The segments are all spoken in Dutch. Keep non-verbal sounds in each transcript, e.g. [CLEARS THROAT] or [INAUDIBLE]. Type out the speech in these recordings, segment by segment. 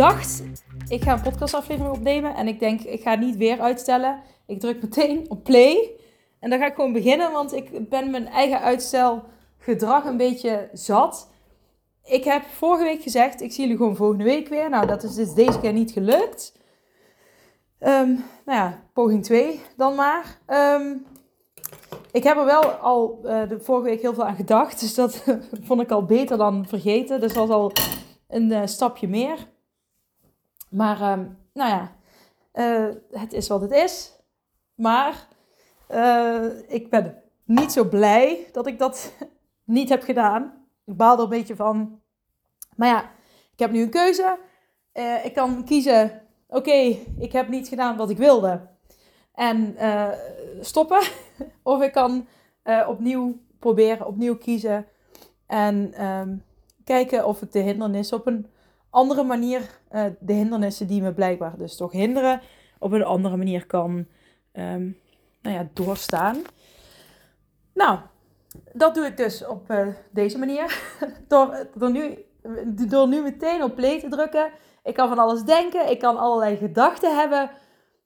dacht, ik ga een podcastaflevering opnemen. En ik denk, ik ga niet weer uitstellen. Ik druk meteen op play. En dan ga ik gewoon beginnen, want ik ben mijn eigen uitstelgedrag een beetje zat. Ik heb vorige week gezegd, ik zie jullie gewoon volgende week weer. Nou, dat is dus deze keer niet gelukt. Um, nou ja, poging 2 dan maar. Um, ik heb er wel al uh, de vorige week heel veel aan gedacht. Dus dat [LAUGHS] vond ik al beter dan vergeten. Dus dat was al een uh, stapje meer. Maar um, nou ja, uh, het is wat het is. Maar ik ben niet zo blij dat ik dat [LAUGHS] niet heb gedaan. Ik baal er een beetje van. Maar ja, ik heb nu een keuze. ik kan kiezen, oké, ik heb niet gedaan wat ik wilde. En stoppen. [LAUGHS] of ik kan opnieuw proberen, opnieuw kiezen. En um, kijken of ik de hindernissen op een andere manier, uh, de hindernissen die me blijkbaar dus toch hinderen, op een andere manier kan um, nou ja, doorstaan. Nou, dat doe ik dus op uh, deze manier. [LAUGHS] door, door, nu, door nu meteen op play te drukken. Ik kan van alles denken. Ik kan allerlei gedachten hebben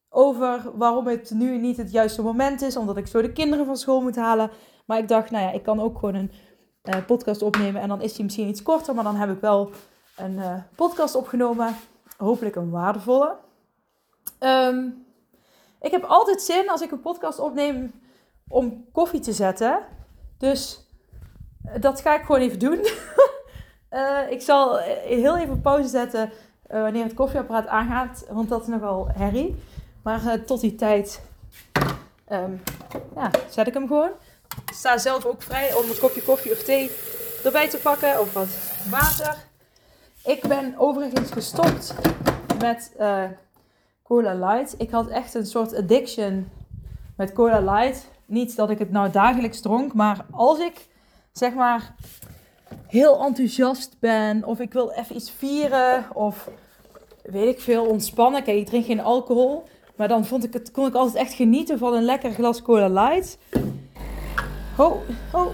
over waarom het nu niet het juiste moment is, omdat ik zo de kinderen van school moet halen. Maar ik dacht, nou ja, ik kan ook gewoon een uh, podcast opnemen en dan is die misschien iets korter, maar dan heb ik wel een uh, podcast opgenomen. Hopelijk een waardevolle. Um, ik heb altijd zin als ik een podcast opneem om koffie te zetten. Dus uh, dat ga ik gewoon even doen. [LAUGHS] ik zal heel even pauze zetten wanneer het koffieapparaat aangaat, want dat is nogal herrie. Maar tot die tijd um, ja, zet ik hem gewoon. Ik sta zelf ook vrij om een kopje koffie of thee erbij te pakken of wat water. Ik ben overigens gestopt met uh, Cola Light. Ik had echt een soort addiction met Cola Light. Niet dat ik het nou dagelijks dronk, maar als ik zeg maar heel enthousiast ben of ik wil even iets vieren of weet ik veel ontspannen. Kijk, ik drink geen alcohol. Maar dan vond ik het, kon ik altijd echt genieten van een lekker glas Cola Light. Oh, oh.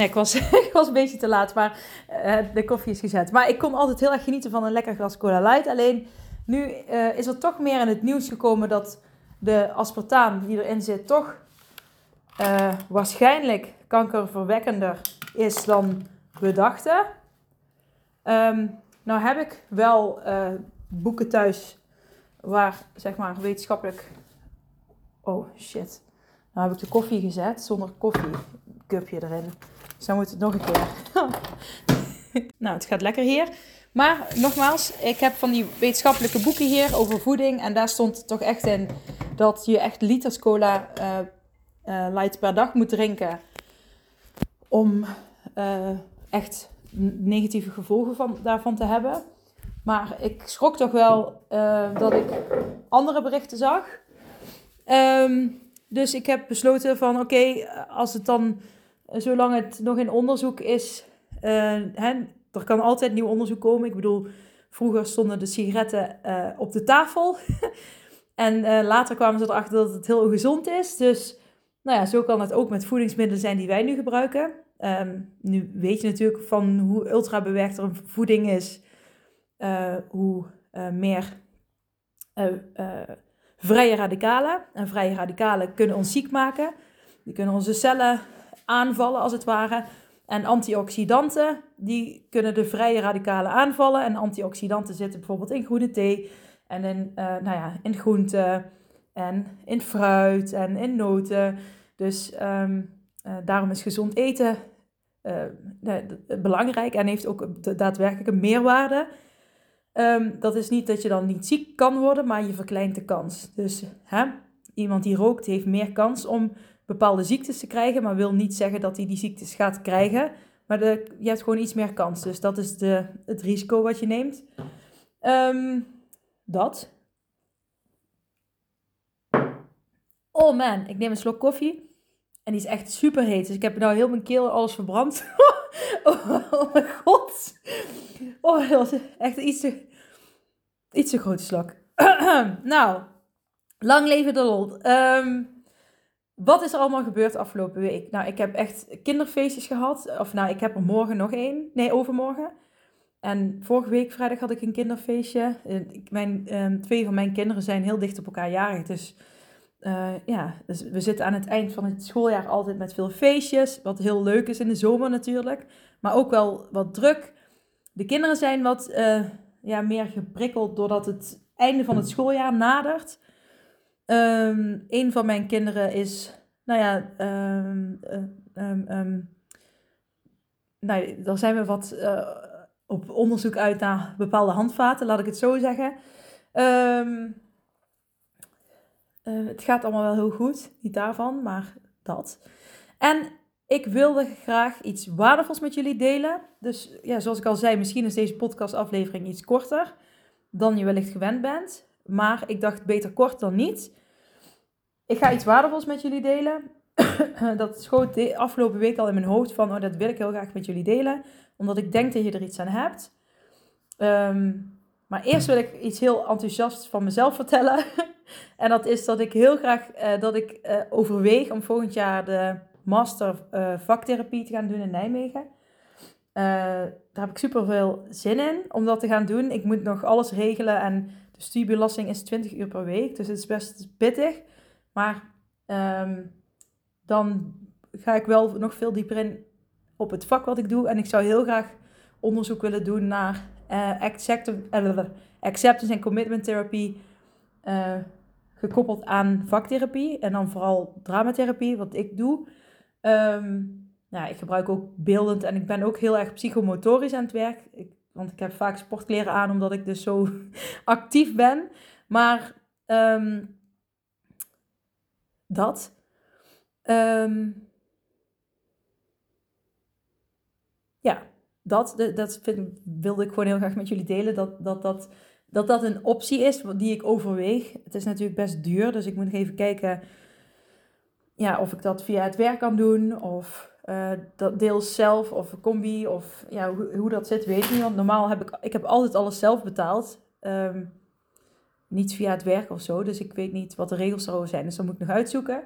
Nee, ik was, [LAUGHS] ik was een beetje te laat, maar uh, de koffie is gezet. Maar ik kon altijd heel erg genieten van een lekker glas Cola Light. Alleen nu uh, is er toch meer in het nieuws gekomen dat de aspartaam die erin zit toch uh, waarschijnlijk kankerverwekkender is dan we dachten. Um, nou heb ik wel boeken thuis waar zeg maar wetenschappelijk. Oh shit. Nou heb ik de koffie gezet zonder koffiecupje erin. Dan moet het nog een keer. [LAUGHS] nou, het gaat lekker hier. Maar nogmaals, ik heb van die wetenschappelijke boeken hier over voeding. En daar stond toch echt in dat je echt liters cola uh, uh, light per dag moet drinken. Om uh, echt negatieve gevolgen van, daarvan te hebben. Maar ik schrok toch wel dat ik andere berichten zag. Um, dus ik heb besloten van oké, als het dan, zolang het nog in onderzoek is, uh, hè, er kan altijd nieuw onderzoek komen. Ik bedoel, vroeger stonden de sigaretten uh, op de tafel. [LAUGHS] en later kwamen ze erachter dat het heel gezond is. Dus nou ja, zo kan het ook met voedingsmiddelen zijn die wij nu gebruiken. Um, nu weet je natuurlijk van hoe ultra bewerkt er voeding is hoe meer vrije radicalen. En vrije radicalen kunnen ons ziek maken. Die kunnen onze cellen aanvallen als het ware. En antioxidanten, die kunnen de vrije radicalen aanvallen. En antioxidanten zitten bijvoorbeeld in groene thee en in, nou ja, in groenten en in fruit en in noten. Dus um, daarom is gezond eten belangrijk en heeft ook daadwerkelijk een meerwaarde. Um, dat is niet dat je dan niet ziek kan worden, maar je verkleint de kans. Dus hè, iemand die rookt heeft meer kans om bepaalde ziektes te krijgen, maar wil niet zeggen dat hij die ziektes gaat krijgen. Maar de, je hebt gewoon iets meer kans. Dus dat is de, het risico wat je neemt. Ehm, dat. Oh man, ik neem een slok koffie. En die is echt super heet. Dus ik heb nou heel mijn keel alles verbrand. [LAUGHS] oh, mijn god. Oh, dat was echt iets te, iets te grote slok. [CLEARS THROAT] nou, lang leven de lol. Ehm, wat is er allemaal gebeurd afgelopen week? Nou, ik heb echt kinderfeestjes gehad. Of nou, ik heb er morgen nog één. Nee, overmorgen. En vorige week vrijdag had ik een kinderfeestje. Mijn, um, twee van mijn kinderen zijn heel dicht op elkaar jarig. Dus uh, ja, dus we zitten aan het eind van het schooljaar altijd met veel feestjes. Wat heel leuk is in de zomer natuurlijk. Maar ook wel wat druk. De kinderen zijn wat uh, ja, meer geprikkeld doordat het einde van het schooljaar nadert. Um, een van mijn kinderen is, nou ja, um, um, nou, daar zijn we wat uh, op onderzoek uit naar bepaalde handvaten, laat ik het zo zeggen. Uh, het gaat allemaal wel heel goed, niet daarvan, maar dat. En ik wilde graag iets waardevols met jullie delen. Dus ja, zoals ik al zei, misschien is deze podcastaflevering iets korter dan je wellicht gewend bent. Maar ik dacht beter kort dan niet. Ik ga iets waardevols met jullie delen. [COUGHS] dat schoot de afgelopen week al in mijn hoofd van, oh, dat wil ik heel graag met jullie delen. Omdat ik denk dat je er iets aan hebt. Um, maar eerst wil ik iets heel enthousiast van mezelf [LAUGHS] vertellen. en dat is dat ik heel graag uh, dat ik uh, overweeg om volgend jaar de master uh, vaktherapie te gaan doen in Nijmegen. daar heb ik super veel zin in om dat te gaan doen. Ik moet nog alles regelen en de studiebelasting is 20 uur per week. Dus het is best pittig. Maar um, dan ga ik wel nog veel dieper in op het vak wat ik doe. En ik zou heel graag onderzoek willen doen naar uh, acceptance en commitment therapie uh, gekoppeld aan vaktherapie en dan vooral dramatherapie, wat ik doe. Um, ja, ik gebruik ook beeldend en ik ben ook heel erg psychomotorisch aan het werk. Ik, want ik heb vaak sportkleren aan omdat ik dus zo [LAUGHS] actief ben. Maar um, dat. Um, ja, dat, dat vind, wilde ik gewoon heel graag met jullie delen. Dat dat, dat, dat dat een optie is die ik overweeg. Het is natuurlijk best duur, dus ik moet nog even kijken ja, of ik dat via het werk kan doen. Of uh, dat deels zelf of een combi. Of ja, hoe, hoe dat zit, weet ik niet. Want normaal heb ik, ik heb altijd alles zelf betaald. Um, niet via het werk of zo. Dus ik weet niet wat de regels erover zijn. Dus dat moet ik nog uitzoeken.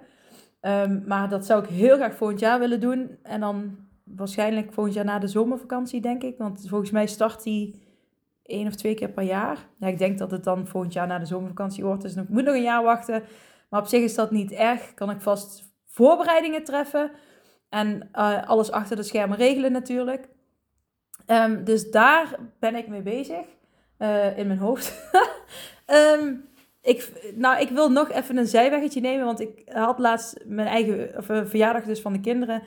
Um, maar dat zou ik heel graag volgend jaar willen doen. En dan waarschijnlijk volgend jaar na de zomervakantie, denk ik. Want volgens mij start die één of twee keer per jaar. Ja, ik denk dat het dan volgend jaar na de zomervakantie wordt. Dus ik moet nog een jaar wachten. Maar op zich is dat niet erg. Kan ik vast voorbereidingen treffen. En uh, alles achter de schermen regelen natuurlijk. Um, dus daar ben ik mee bezig. Uh, in mijn hoofd. um, [LAUGHS] ik, nou, ik wil nog even een zijweggetje nemen. Want ik had laatst mijn eigen of, uh, verjaardag dus van de kinderen.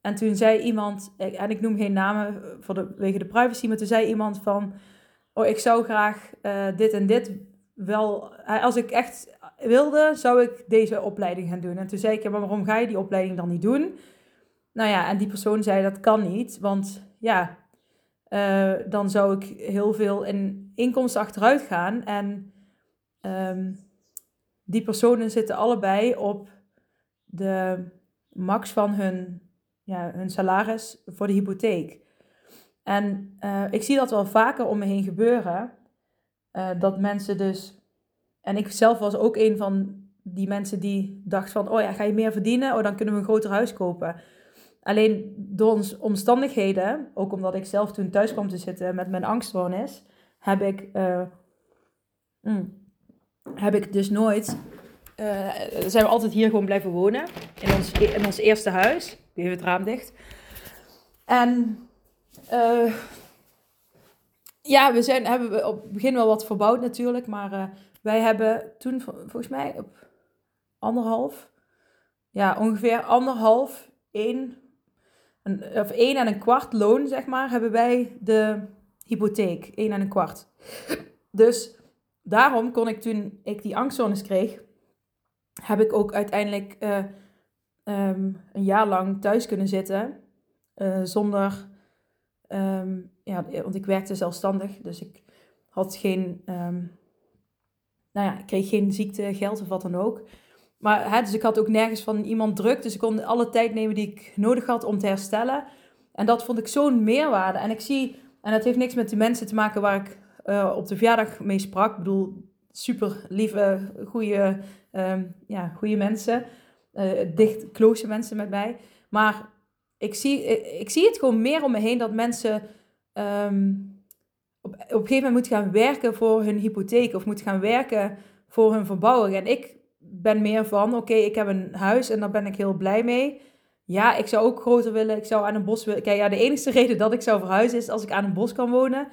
En toen zei iemand, en ik noem geen namen voor de, wegen de privacy, maar toen zei iemand van, oh ik zou graag dit en dit wel, als ik echt wilde, zou ik deze opleiding gaan doen. En toen zei ik, ja, maar waarom ga je die opleiding dan niet doen? Nou ja, en die persoon zei, dat kan niet, want ja, uh, dan zou ik heel veel in inkomsten achteruit gaan. En um, die personen zitten allebei op de max van hun ja, hun salaris voor de hypotheek. En uh, ik zie dat wel vaker om me heen gebeuren. Uh, dat mensen dus. En ik zelf was ook een van die mensen die dacht van: oh ja, ga je meer verdienen? Oh, dan kunnen we een groter huis kopen. Alleen door omstandigheden, ook omdat ik zelf toen thuis kwam te zitten met mijn angststoornis, heb ik, uh, mm, heb ik dus nooit. zijn we altijd hier gewoon blijven wonen. In ons, in ons eerste huis. Even het raam dicht. En uh, ja, we zijn, hebben op het begin wel wat verbouwd natuurlijk. Maar wij hebben toen volgens mij op anderhalf, ja, ongeveer anderhalf, één, een, of en een kwart loon, zeg maar, hebben wij de hypotheek. één en een kwart. Dus daarom kon ik toen ik die angstzones kreeg, heb ik ook uiteindelijk... Uh, um, een jaar lang thuis kunnen zitten uh, zonder, um, ja, want ik werkte zelfstandig, dus ik had geen, ehm, nou ja, ik kreeg geen ziekte, geld of wat dan ook. Maar hè, dus ik had ook nergens van iemand druk. Dus ik kon alle tijd nemen die ik nodig had om te herstellen. En dat vond ik zo'n meerwaarde. En ik zie, en dat heeft niks met de mensen te maken waar ik uh, op de verjaardag mee sprak. Ik bedoel, super lieve, goede, um, ja, mensen. Uh, dicht, close mensen met mij. Maar ik zie, ik zie het gewoon meer om me heen dat mensen um, op, op een gegeven moment moeten gaan werken voor hun hypotheek. Of moeten gaan werken voor hun verbouwing. En ik ben meer van, oké, ik heb een huis en daar ben ik heel blij mee. Ja, ik zou ook groter willen. Ik zou aan een bos willen. Kijk, ja, de enige [LAUGHS] reden dat ik zou verhuizen is als ik aan een bos kan wonen.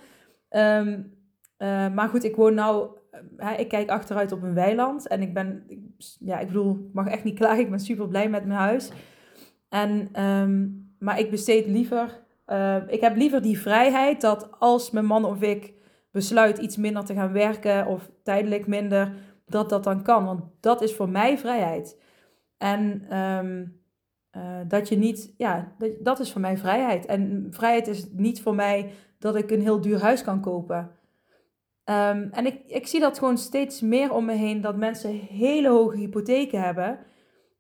Um, uh, maar goed, ik woon nou... Ik kijk achteruit op een weiland. En ik ben... Ja, ik bedoel, ik mag echt niet [LAUGHS] klagen. Ik ben super blij met mijn huis. En, um, maar ik besteed liever... Uh, ik heb liever die vrijheid dat als mijn man of ik besluit iets minder te gaan werken... of tijdelijk minder dat dat dan kan. Want dat is voor mij vrijheid. En um, uh, dat je niet, ja, dat, dat is voor mij vrijheid. En vrijheid is niet voor mij dat ik een heel duur huis kan kopen. Um, en ik, ik zie dat gewoon steeds meer om me heen, dat mensen hele hoge hypotheken hebben.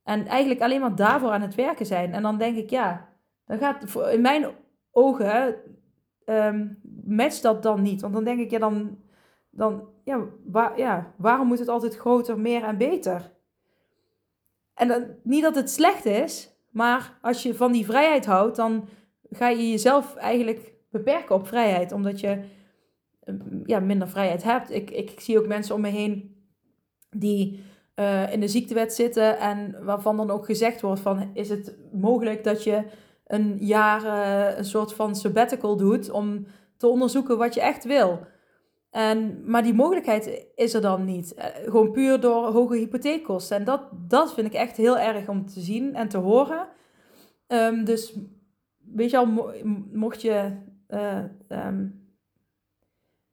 En eigenlijk alleen maar daarvoor aan het werken zijn. En dan denk ik, ja, dan gaat in mijn ogen um, matcht dat dan niet. Want dan denk ik, ja, dan, dan ja, waar, ja, waarom moet het altijd groter, meer en beter? En dan, niet dat het slecht is, maar als je van die vrijheid houdt, dan ga je jezelf eigenlijk beperken op vrijheid, omdat je ehm, ja, minder vrijheid hebt. Ik, ik, zie ook mensen om me heen die uh, in de ziektewet zitten en waarvan dan ook gezegd wordt van is het mogelijk dat je een jaar uh, een soort van sabbatical doet om te onderzoeken wat je echt wil. En, maar die mogelijkheid is er dan niet. Eh, gewoon puur door hoge hypotheekkosten. En dat, dat vind ik echt heel erg om te zien en te horen. Um, dus weet je al, mocht je. Uh, um,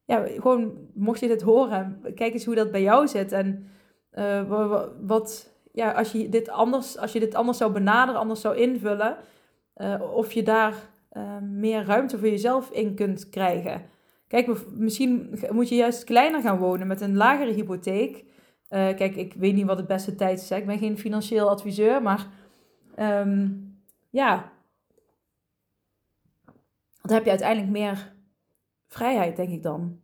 ja, gewoon mocht je dit horen, kijk eens hoe dat bij jou zit. En uh, wat, ja, als je dit anders, als je dit anders zou benaderen, anders zou invullen, of je daar meer ruimte voor jezelf in kunt krijgen. Kijk, misschien moet je juist kleiner gaan wonen met een lagere hypotheek. Uh, kijk, ik weet niet wat het beste tijd is. Ik ben geen financieel adviseur, maar um, ja. Dan heb je uiteindelijk meer vrijheid, denk ik dan.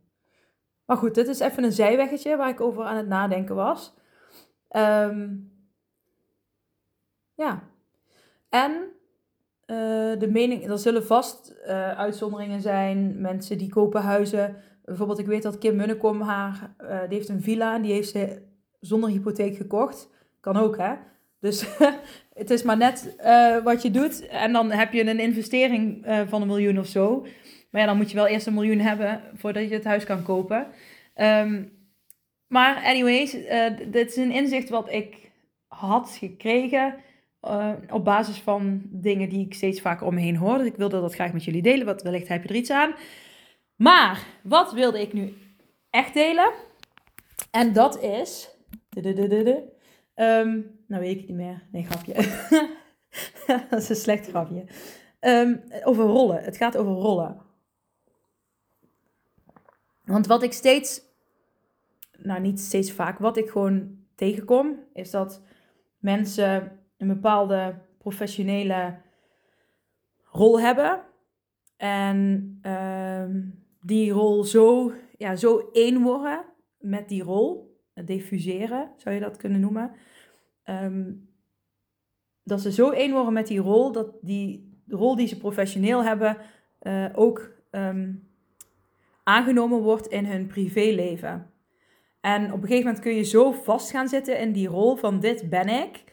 Maar goed, dit is even een zijweggetje waar ik over aan het nadenken was. Um, ja. En uh, de mening, er zullen vast uh, uitzonderingen zijn. Mensen die kopen huizen. Bijvoorbeeld, ik weet dat Kim Munnekom haar, uh, die heeft een villa die heeft ze zonder hypotheek gekocht. Kan ook, hè? Dus [LAUGHS] het is maar net wat je doet. En dan heb je een investering van een miljoen of zo. Maar ja, dan moet je wel eerst een miljoen hebben voordat je het huis kan kopen. Um, maar anyways, dit is een inzicht wat ik had gekregen uh, op basis van dingen die ik steeds vaker om me heen hoor. Dus ik wilde dat graag met jullie delen. Wat wellicht heb je er iets aan. Maar wat wilde ik nu echt delen? En dat is. Um, nou weet ik het niet meer. Nee, grapje. [LAUGHS] dat is een slecht grapje. Um, over rollen. Het gaat over rollen. Want wat ik steeds. Nou, niet steeds vaak. Wat ik gewoon tegenkom. Is dat mensen een bepaalde professionele rol hebben. En uh, die rol zo, ja, zo één worden met die rol. Diffuseren, zou je dat kunnen noemen. Um, dat ze zo één worden met die rol, dat die rol die ze professioneel hebben uh, ook um, aangenomen wordt in hun privéleven. En op een gegeven moment kun je zo vast gaan zitten in die rol van dit ben ik,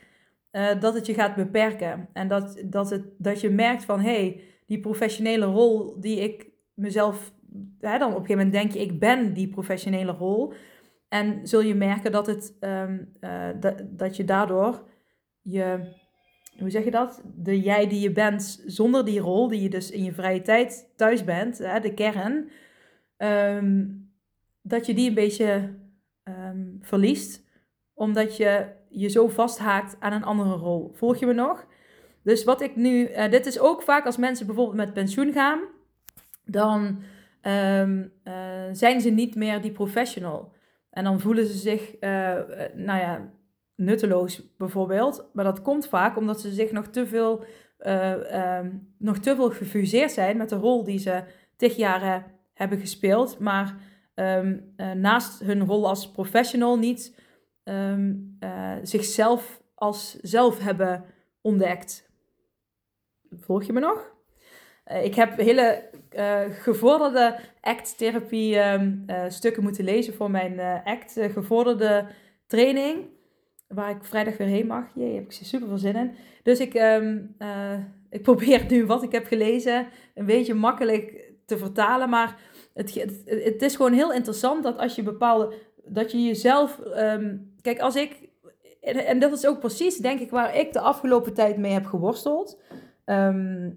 uh, dat het je gaat beperken. En dat, dat, het, dat je merkt van, hé, hey, die professionele rol die ik mezelf... Hè, dan op een gegeven moment denk je, ik ben die professionele rol. En zul je merken dat, het, um, uh, dat, dat je daardoor je... Hoe zeg je dat? De jij die je bent zonder die rol, die je dus in je vrije tijd thuis bent, hè, de kern... Um, dat je die een beetje um, verliest. Omdat je je zo vasthaakt aan een andere rol. Volg je me nog? Dus wat ik nu, uh, dit is ook vaak als mensen bijvoorbeeld met pensioen gaan, dan ehm, zijn ze niet meer die professional. En dan voelen ze zich, nou ja, nutteloos bijvoorbeeld. Maar dat komt vaak omdat ze zich nog te veel, ehm, nog te veel gefuseerd zijn met de rol die ze tig jaren hebben gespeeld. Maar Ehm, eh, naast hun rol als professional niet ehm, eh, zichzelf als zelf hebben ontdekt. Volg je me nog? Uh, ik heb hele gevorderde act-therapie um, stukken moeten lezen voor mijn act gevorderde training. Waar ik vrijdag weer heen mag. Jee, heb ik super veel zin in. Dus ik, ik probeer nu wat ik heb gelezen een beetje makkelijk te vertalen. Maar het, het, is gewoon heel interessant dat als je bepaalde. dat je jezelf. Ehm, kijk, als ik. En, dat is ook precies, denk ik, waar ik de afgelopen tijd mee heb geworsteld. Ehm,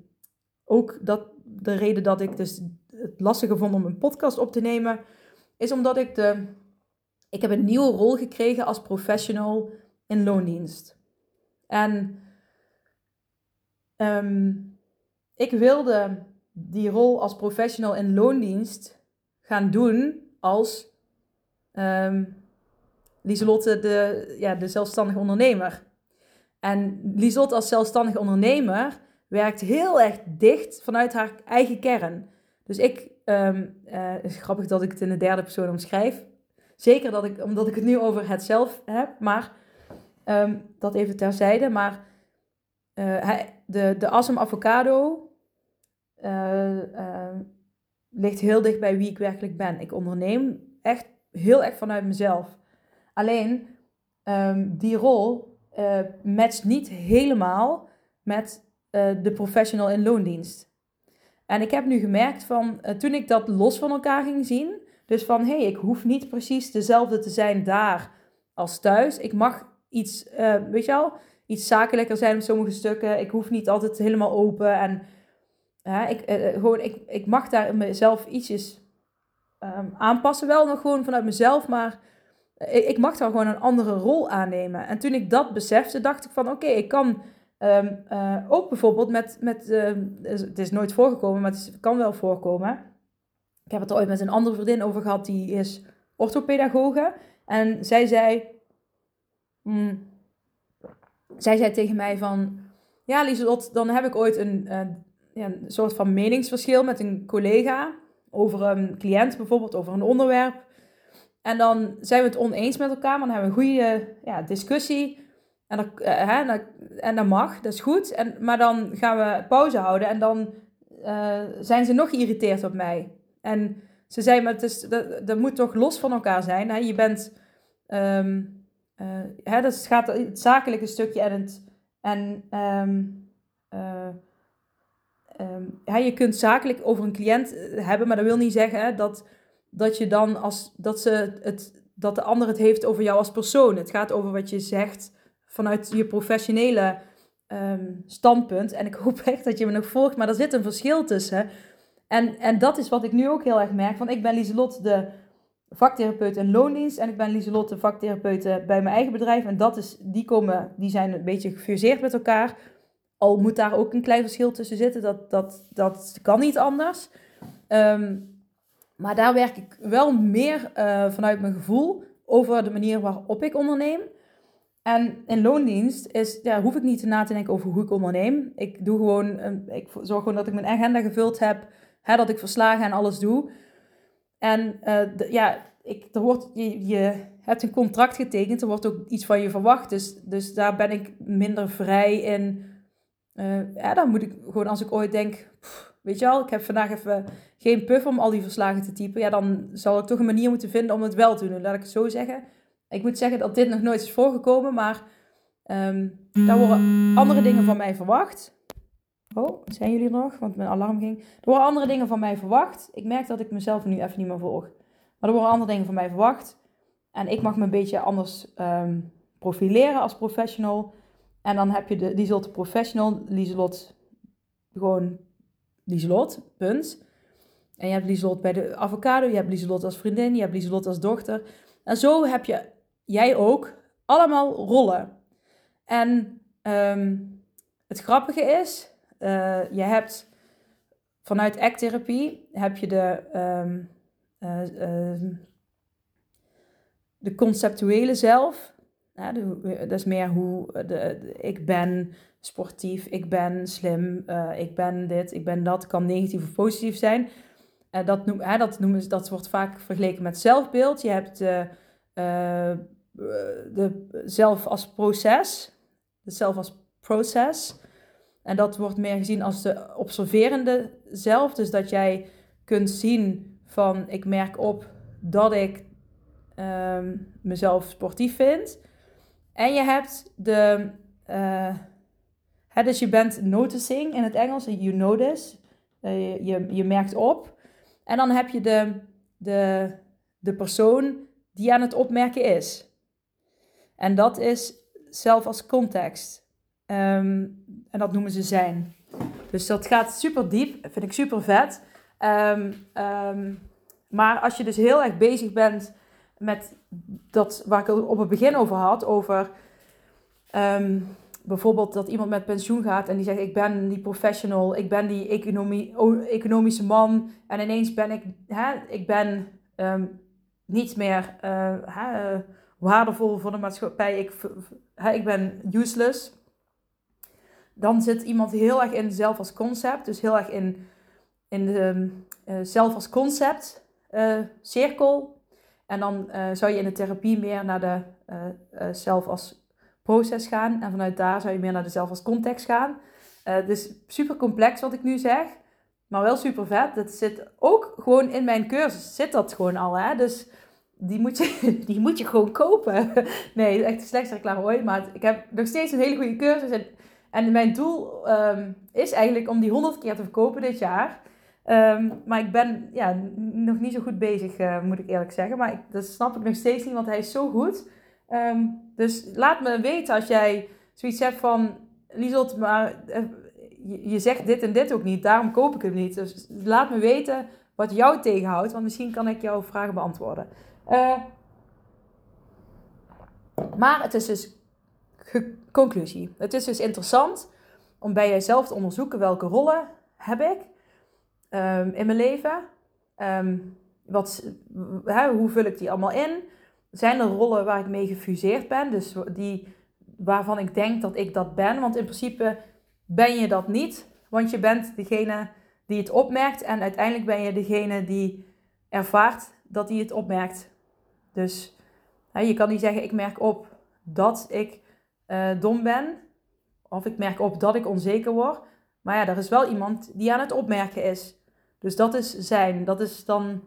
ook dat de reden dat ik dus het lastige vond om een podcast op te nemen, is omdat ik de. Ik heb een nieuwe rol gekregen als professional in loondienst. En um, ik wilde die rol als professional in loondienst gaan doen als um, Lieselotte, de, ja, de zelfstandige ondernemer. En Lieselotte als zelfstandige ondernemer werkt heel erg dicht vanuit haar eigen kern. Dus ik, uh, het is grappig dat ik het in de derde persoon omschrijf. Zeker dat ik, omdat ik het nu over het zelf heb, maar um, dat even terzijde. Maar uh, de, de Assam Avocado uh, ligt heel dicht bij wie ik werkelijk ben. Ik onderneem echt heel erg vanuit mezelf. Alleen um, die rol uh, matcht niet helemaal met de professional in loondienst. En ik heb nu gemerkt van toen ik dat los van elkaar ging zien, dus van hé, hey, ik hoef niet precies dezelfde te zijn daar als thuis. Ik mag iets, weet je wel, iets zakelijker zijn op sommige stukken. Ik hoef niet altijd helemaal open en ja, ik, gewoon, ik, ik mag daar mezelf ietsjes um, aanpassen. Wel nog gewoon vanuit mezelf, maar ik, mag daar gewoon een andere rol aannemen. En toen ik dat besefte, dacht ik van oké, ik kan um, uh, ook bijvoorbeeld met, met uh, het is nooit voorgekomen, maar het kan wel voorkomen. Ik heb het er ooit met een andere vriendin over gehad, die is orthopedagoge. En zij zei, mm, zij zei tegen mij van, ja Lieselot, dan heb ik ooit een ja, een soort van meningsverschil met een collega over een cliënt bijvoorbeeld, over een onderwerp. En dan zijn we het oneens met elkaar, maar dan hebben we een goede ja, discussie. En dat, uh, hè, en dat mag, dat is goed. En, maar dan gaan we pauze houden en dan uh, zijn ze nog geïrriteerd op mij. En ze zei, maar het is, dat, dat moet toch los van elkaar zijn. Hè? Je bent, um, uh, hè, dat gaat het zakelijke stukje en het, en um, je kunt zakelijk over een cliënt eh, hebben, maar dat wil niet zeggen dat, dat je dan als dat ze het dat de ander het heeft over jou als persoon. Het gaat over wat je zegt vanuit je professionele um, standpunt. En ik [LAUGHS] hoop echt dat je me nog volgt, maar er zit een verschil tussen. En, en dat is wat ik nu ook heel erg merk. Want ik ben Lieselot, de vaktherapeut in loondienst. En ik ben Lieselot, de vaktherapeut bij mijn eigen bedrijf. En dat is, die, komen, die zijn een beetje gefuseerd met elkaar. Al moet daar ook een klein verschil tussen zitten, dat, dat, dat kan niet anders. Ehm, maar daar werk ik wel meer uh, vanuit mijn gevoel over de manier waarop ik onderneem. En in loondienst is, ja, hoef ik niet na te denken over hoe ik onderneem. Ik doe gewoon, ik zorg gewoon dat ik mijn agenda gevuld heb, hè, dat ik verslagen en alles doe. En uh, ja, ik, er wordt, je, je hebt een contract getekend, er wordt ook iets van je verwacht. Dus, dus daar ben ik minder vrij in ja, dan moet ik gewoon als ik ooit denk, weet je wel, ik heb vandaag even geen puff om al die verslagen te typen. Ja, dan zal ik toch een manier moeten vinden om het wel te doen. Laat ik het zo zeggen. Ik moet zeggen dat dit nog nooit is voorgekomen, maar um, daar worden andere dingen van mij verwacht. Oh, zijn jullie er nog? Want mijn alarm ging. Er worden andere dingen van mij verwacht. Ik merk dat ik mezelf nu even niet meer volg. Maar er worden andere dingen van mij verwacht. En ik mag me een beetje anders um, profileren als professional. En dan heb je de Lieselot Professional, Lieselot gewoon Lieselot, punt. En je hebt Lieselot bij de avocado, je hebt Lieselot als vriendin, je hebt Lieselot als dochter. En zo heb je, jij ook, allemaal rollen. En um, het grappige is, uh, je hebt vanuit ACT-therapie heb je de, um, de conceptuele zelf. Ja, dat is meer hoe de, ik ben sportief, ik ben slim, uh, ik ben dit, ik ben dat. Kan negatief of positief zijn. Uh, dat, noem, hè, dat, noemen, dat wordt vaak vergeleken met zelfbeeld. Je hebt de, uh, de zelf als proces, de zelf als proces. En dat wordt meer gezien als de observerende zelf. Dus dat jij kunt zien van ik merk op dat ik um, mezelf sportief vind. En je hebt de. Hè, dus je bent noticing in het Engels, you notice. Uh, je, je merkt op. En dan heb je de, de, de persoon die aan het opmerken is. En dat is zelf als context. Um, en dat noemen ze zijn. Dus dat gaat super diep, vind ik super vet. Um, um, maar als je dus heel erg bezig bent met dat waar ik op het begin over had, over bijvoorbeeld dat iemand met pensioen gaat en die zegt: Ik ben die professional, ik ben die economie, economische man. En ineens ben ik, hè, ik ben um, niet meer uh, hè, waardevol voor de maatschappij, ik, hè, ik ben useless. Dan zit iemand heel erg in zelf als concept, dus heel erg in, in de uh, zelf als concept uh, cirkel. En dan zou je in de therapie meer naar de zelf als proces gaan. En vanuit daar zou je meer naar de zelf als context gaan. dus super complex wat ik nu zeg. Maar wel super vet. Dat zit ook gewoon in mijn cursus. Zit dat gewoon al. Hè? Dus die moet, je, [LAUGHS] die moet je gewoon kopen. [LAUGHS] Nee, echt de slechtste reclame ooit. Maar ik heb nog steeds een hele goede cursus. En, en mijn doel um, is eigenlijk om die 100 keer te verkopen dit jaar. Um, maar ik ben ja, nog niet zo goed bezig, uh, moet ik eerlijk zeggen. Maar ik, dat snap ik nog steeds niet, want hij is zo goed. Um, dus laat me weten als jij zoiets hebt van... Lieselt, maar uh, je, zegt dit en dit ook niet, daarom koop ik hem niet. Dus laat me weten wat jou tegenhoudt, want misschien kan ik jouw vragen beantwoorden. Uh, maar het is dus conclusie. Het is dus interessant om bij jezelf te onderzoeken welke rollen heb ik um, in mijn leven. Um, wat, hè, hoe vul ik die allemaal in? Zijn er rollen waar ik mee gefuseerd ben? Dus die, waarvan ik denk dat ik dat ben. Want in principe ben je dat niet. Want je bent degene die het opmerkt. En uiteindelijk ben je degene die ervaart dat hij het opmerkt. Dus hè, je kan niet zeggen, ik merk op dat ik uh, dom ben. Of ik merk op dat ik onzeker word. Maar ja, er is wel iemand die aan het opmerken is. Dus dat is zijn. Dat is dan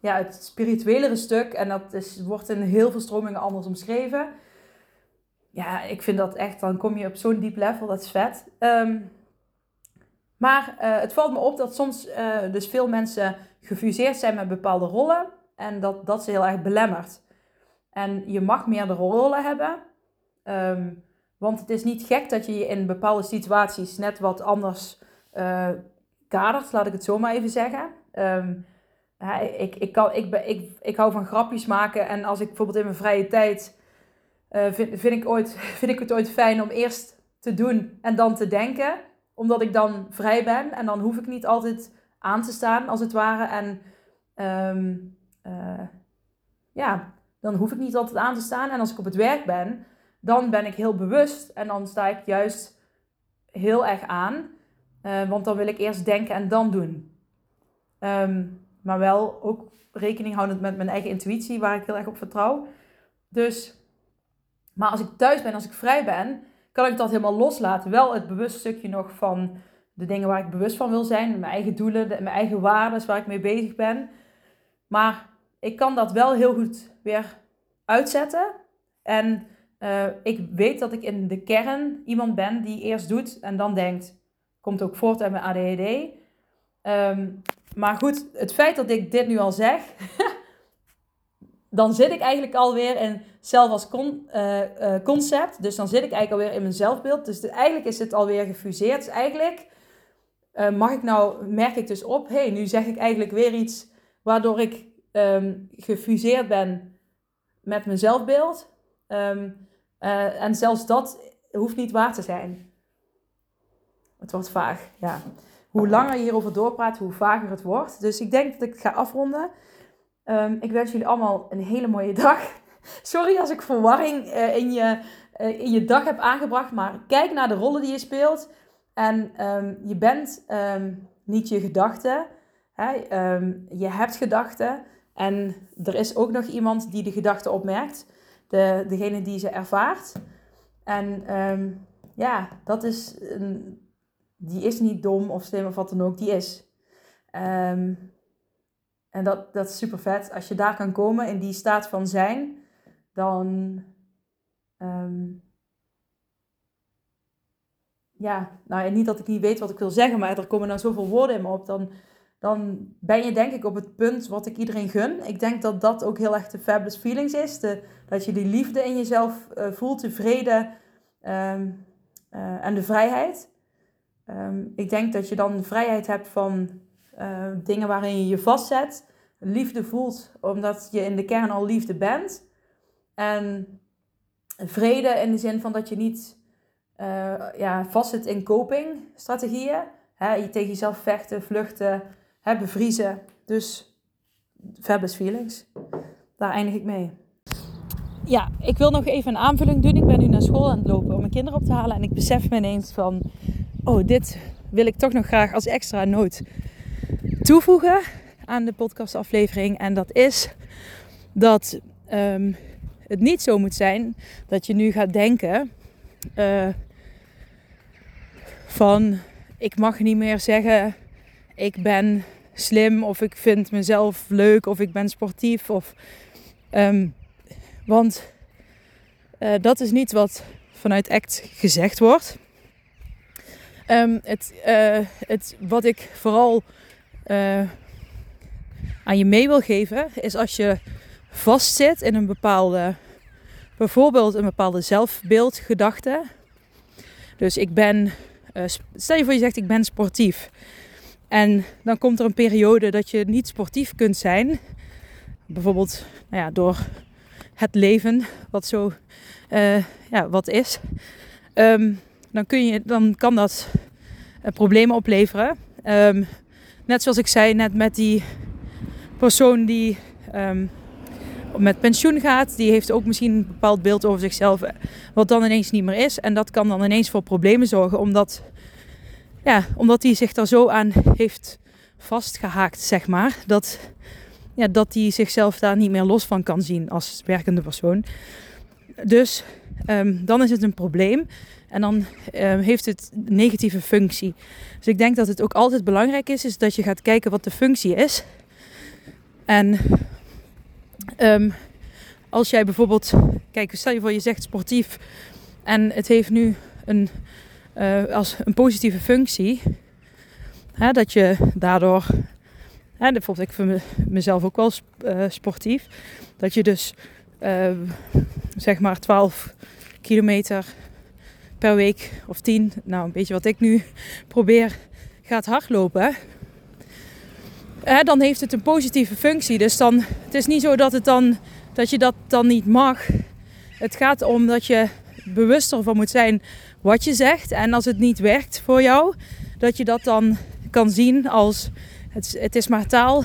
ja, het spirituelere stuk. En dat is, wordt in heel veel stromingen anders omschreven. Ja, ik vind dat echt, dan kom je op zo'n diep level, dat is vet. Um, maar uh, het valt me op dat soms uh, dus veel mensen gefuseerd zijn met bepaalde rollen. En dat, dat ze heel erg belemmert. En je mag meerdere rollen hebben. Um, want het is niet gek dat je je in bepaalde situaties net wat anders uh, kadert, laat ik het zo maar even zeggen. Um, ik, ik, kan, ik, ik, ik hou van grapjes maken en als ik bijvoorbeeld in mijn vrije tijd uh, vind, vind, ik ooit, [LAUGHS] vind ik het ooit fijn om eerst te doen en dan te denken, omdat ik dan vrij ben en dan hoef ik niet altijd aan te staan als het ware. En um, uh, ja, dan hoef ik niet altijd aan te staan. En als ik op het werk ben, dan ben ik heel bewust en dan sta ik juist heel erg aan. Uh, want dan wil ik eerst denken en dan doen. Um, maar wel ook rekening houdend met mijn eigen intuïtie, waar ik heel erg op vertrouw. Dus, maar als ik thuis ben, als ik vrij ben, kan ik dat helemaal loslaten. Wel het bewust stukje nog van de dingen waar ik bewust van wil zijn. Mijn eigen doelen, mijn eigen waarden waar ik mee bezig ben. Maar ik kan dat wel heel goed weer uitzetten. En uh, ik weet dat ik in de kern iemand ben die eerst doet en dan denkt. Komt ook voort uit mijn ADHD. Um, maar goed, het feit dat ik dit nu al zeg, [LAUGHS] dan zit ik eigenlijk alweer in zelf als uh, uh, concept. Dus dan zit ik eigenlijk alweer in mijn zelfbeeld. Dus eigenlijk is het alweer gefuseerd. Dus eigenlijk uh, mag ik nou, merk ik dus op, hé, hey, nu zeg ik eigenlijk weer iets waardoor ik um, gefuseerd ben met mijn zelfbeeld. Um, en zelfs dat hoeft niet waar te zijn. Het wordt vaag, ja. Hoe langer je hierover doorpraat, hoe vager het wordt. Dus ik denk dat ik het ga afronden. Ehm, ik wens jullie allemaal een hele mooie dag. [LAUGHS] Sorry als ik verwarring uh, in, je, uh, in je dag heb aangebracht, maar kijk naar de rollen die je speelt. En um, je bent um, niet je gedachten. je hebt gedachten. En er is ook nog iemand die de gedachten opmerkt. De, degene die ze ervaart. En ja, dat is een, die is niet dom of slim of wat dan ook. Die is. Um, en dat, dat is super vet. Als je daar kan komen in die staat van zijn, dan. Um, ja, nou niet dat ik niet weet wat ik wil zeggen, maar er komen dan zoveel woorden in me op. Dan, dan ben je denk ik op het punt wat ik iedereen gun. Ik denk dat dat ook heel erg de fabulous feelings is. De, dat je die liefde in jezelf uh, voelt, de vrede um, uh, en de vrijheid. Um, ik denk dat je dan vrijheid hebt van uh, dingen waarin je je vastzet. Liefde voelt omdat je in de kern al liefde bent. En vrede in de zin van dat je niet ja, vastzit in copingstrategieën. Je tegen jezelf vechten, vluchten, hè, bevriezen. Dus fabulous feelings. Daar eindig ik mee. Ja, ik wil nog even een aanvulling doen. Ik ben nu naar school aan het lopen om mijn kinderen op te halen. En ik besef me ineens van... Oh, dit wil ik toch nog graag als extra noot toevoegen aan de podcastaflevering. En dat is dat um, het niet zo moet zijn dat je nu gaat denken... Uh, van ik mag niet meer zeggen ik ben slim of ik vind mezelf leuk of ik ben sportief. Of, um, want uh, dat is niet wat vanuit ACT gezegd wordt. Um, het, uh, het, wat ik vooral uh, aan je mee wil geven is als je vastzit in een bepaalde, bijvoorbeeld een bepaalde zelfbeeldgedachte. Dus ik ben, stel je voor je zegt ik ben sportief. En dan komt er een periode dat je niet sportief kunt zijn. Bijvoorbeeld nou ja, door het leven, wat zo ja, wat is. Um, dan, kun je, dan kan dat uh, problemen opleveren. Um, net zoals ik zei net met die persoon die um, met pensioen gaat, die heeft ook misschien een bepaald beeld over zichzelf, wat dan ineens niet meer is. En dat kan dan ineens voor problemen zorgen, omdat ja, omdat zich daar zo aan heeft vastgehaakt, zeg maar. Dat, ja, dat zichzelf daar niet meer los van kan zien als werkende persoon. Dus um, dan is het een probleem. En dan um, heeft het negatieve functie. Dus ik denk dat het ook altijd belangrijk is, is dat je gaat kijken wat de functie is. En um, als jij bijvoorbeeld, kijk, stel je voor je zegt sportief en het heeft nu een uh, als een positieve functie. Hè, dat je daardoor, hè, bijvoorbeeld ik vind mezelf ook wel uh, sportief, dat je dus uh, zeg maar 12 kilometer per week of 10, nou een beetje wat ik nu probeer, gaat hardlopen. Hè, dan heeft het een positieve functie. Dus dan, het is niet zo dat, het dan, dat je dat dan niet mag. Het gaat om dat je bewuster van moet zijn wat je zegt. En als het niet werkt voor jou, dat je dat dan kan zien als het, het is maar taal.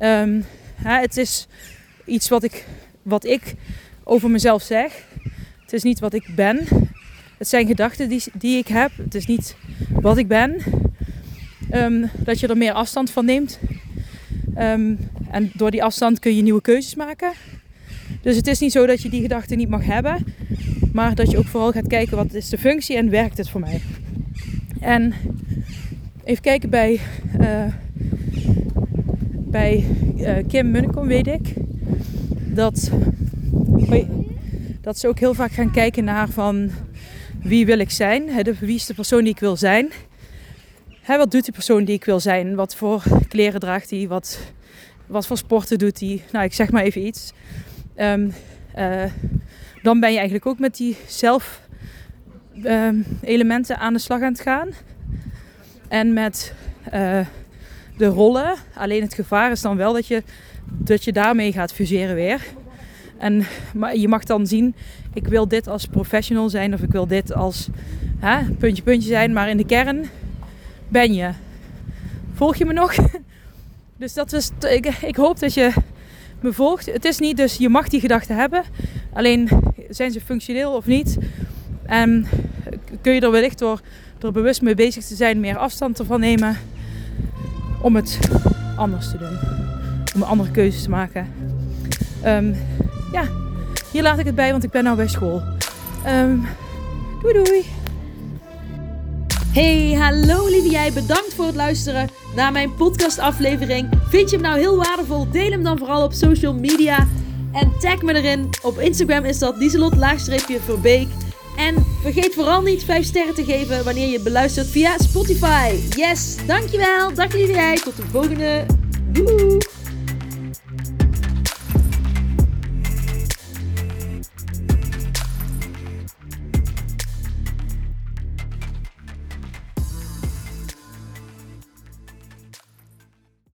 Um, hè, het is iets wat ik, wat ik over mezelf zeg. Het is niet wat ik ben. Het zijn gedachten die, die ik heb. Het is niet wat ik ben. Um, dat je er meer afstand van neemt. Um, en door die afstand kun je nieuwe keuzes maken. Dus het is niet zo dat je die gedachten niet mag hebben. Maar dat je ook vooral gaat kijken wat is de functie en werkt het voor mij. En even kijken bij, uh, bij uh, Kim Munnekom weet ik dat, dat ze ook heel vaak gaan kijken naar van wie wil ik zijn? Hè, de, wie is de persoon die ik wil zijn? Hè, wat doet die persoon die ik wil zijn? Wat voor kleren draagt hij? Wat, wat voor sporten doet hij? Nou, ik zeg maar even iets. Um, uh, dan ben je eigenlijk ook met die zelf uh, elementen aan de slag aan het gaan. En met uh, de rollen. Alleen het gevaar is dan wel dat je, dat je daarmee gaat fuseren weer. En je mag dan zien, ik wil dit als professional zijn of ik wil dit als hè, puntje puntje zijn. Maar in de kern ben je? Volg je me nog? [LAUGHS] Dus dat is, ik, ik hoop dat je me volgt. Het is niet, dus je mag die gedachten hebben. Alleen zijn ze functioneel of niet? En kun je er wellicht door, door bewust mee bezig te zijn, meer afstand ervan nemen om het anders te doen. Om andere keuzes te maken. Um, ja, hier laat ik het bij, want ik ben nou bij school. Um, doei doei! Hey, hallo lieve jij. Bedankt voor het luisteren naar mijn podcastaflevering. Vind je hem nou heel waardevol? Deel hem dan vooral op social media. En tag me erin. Op Instagram is dat Lieselot-Verbeek. En vergeet vooral niet 5 sterren te geven wanneer je beluistert via Spotify. Yes, dankjewel. Dag lieve jij. Tot de volgende. Doei.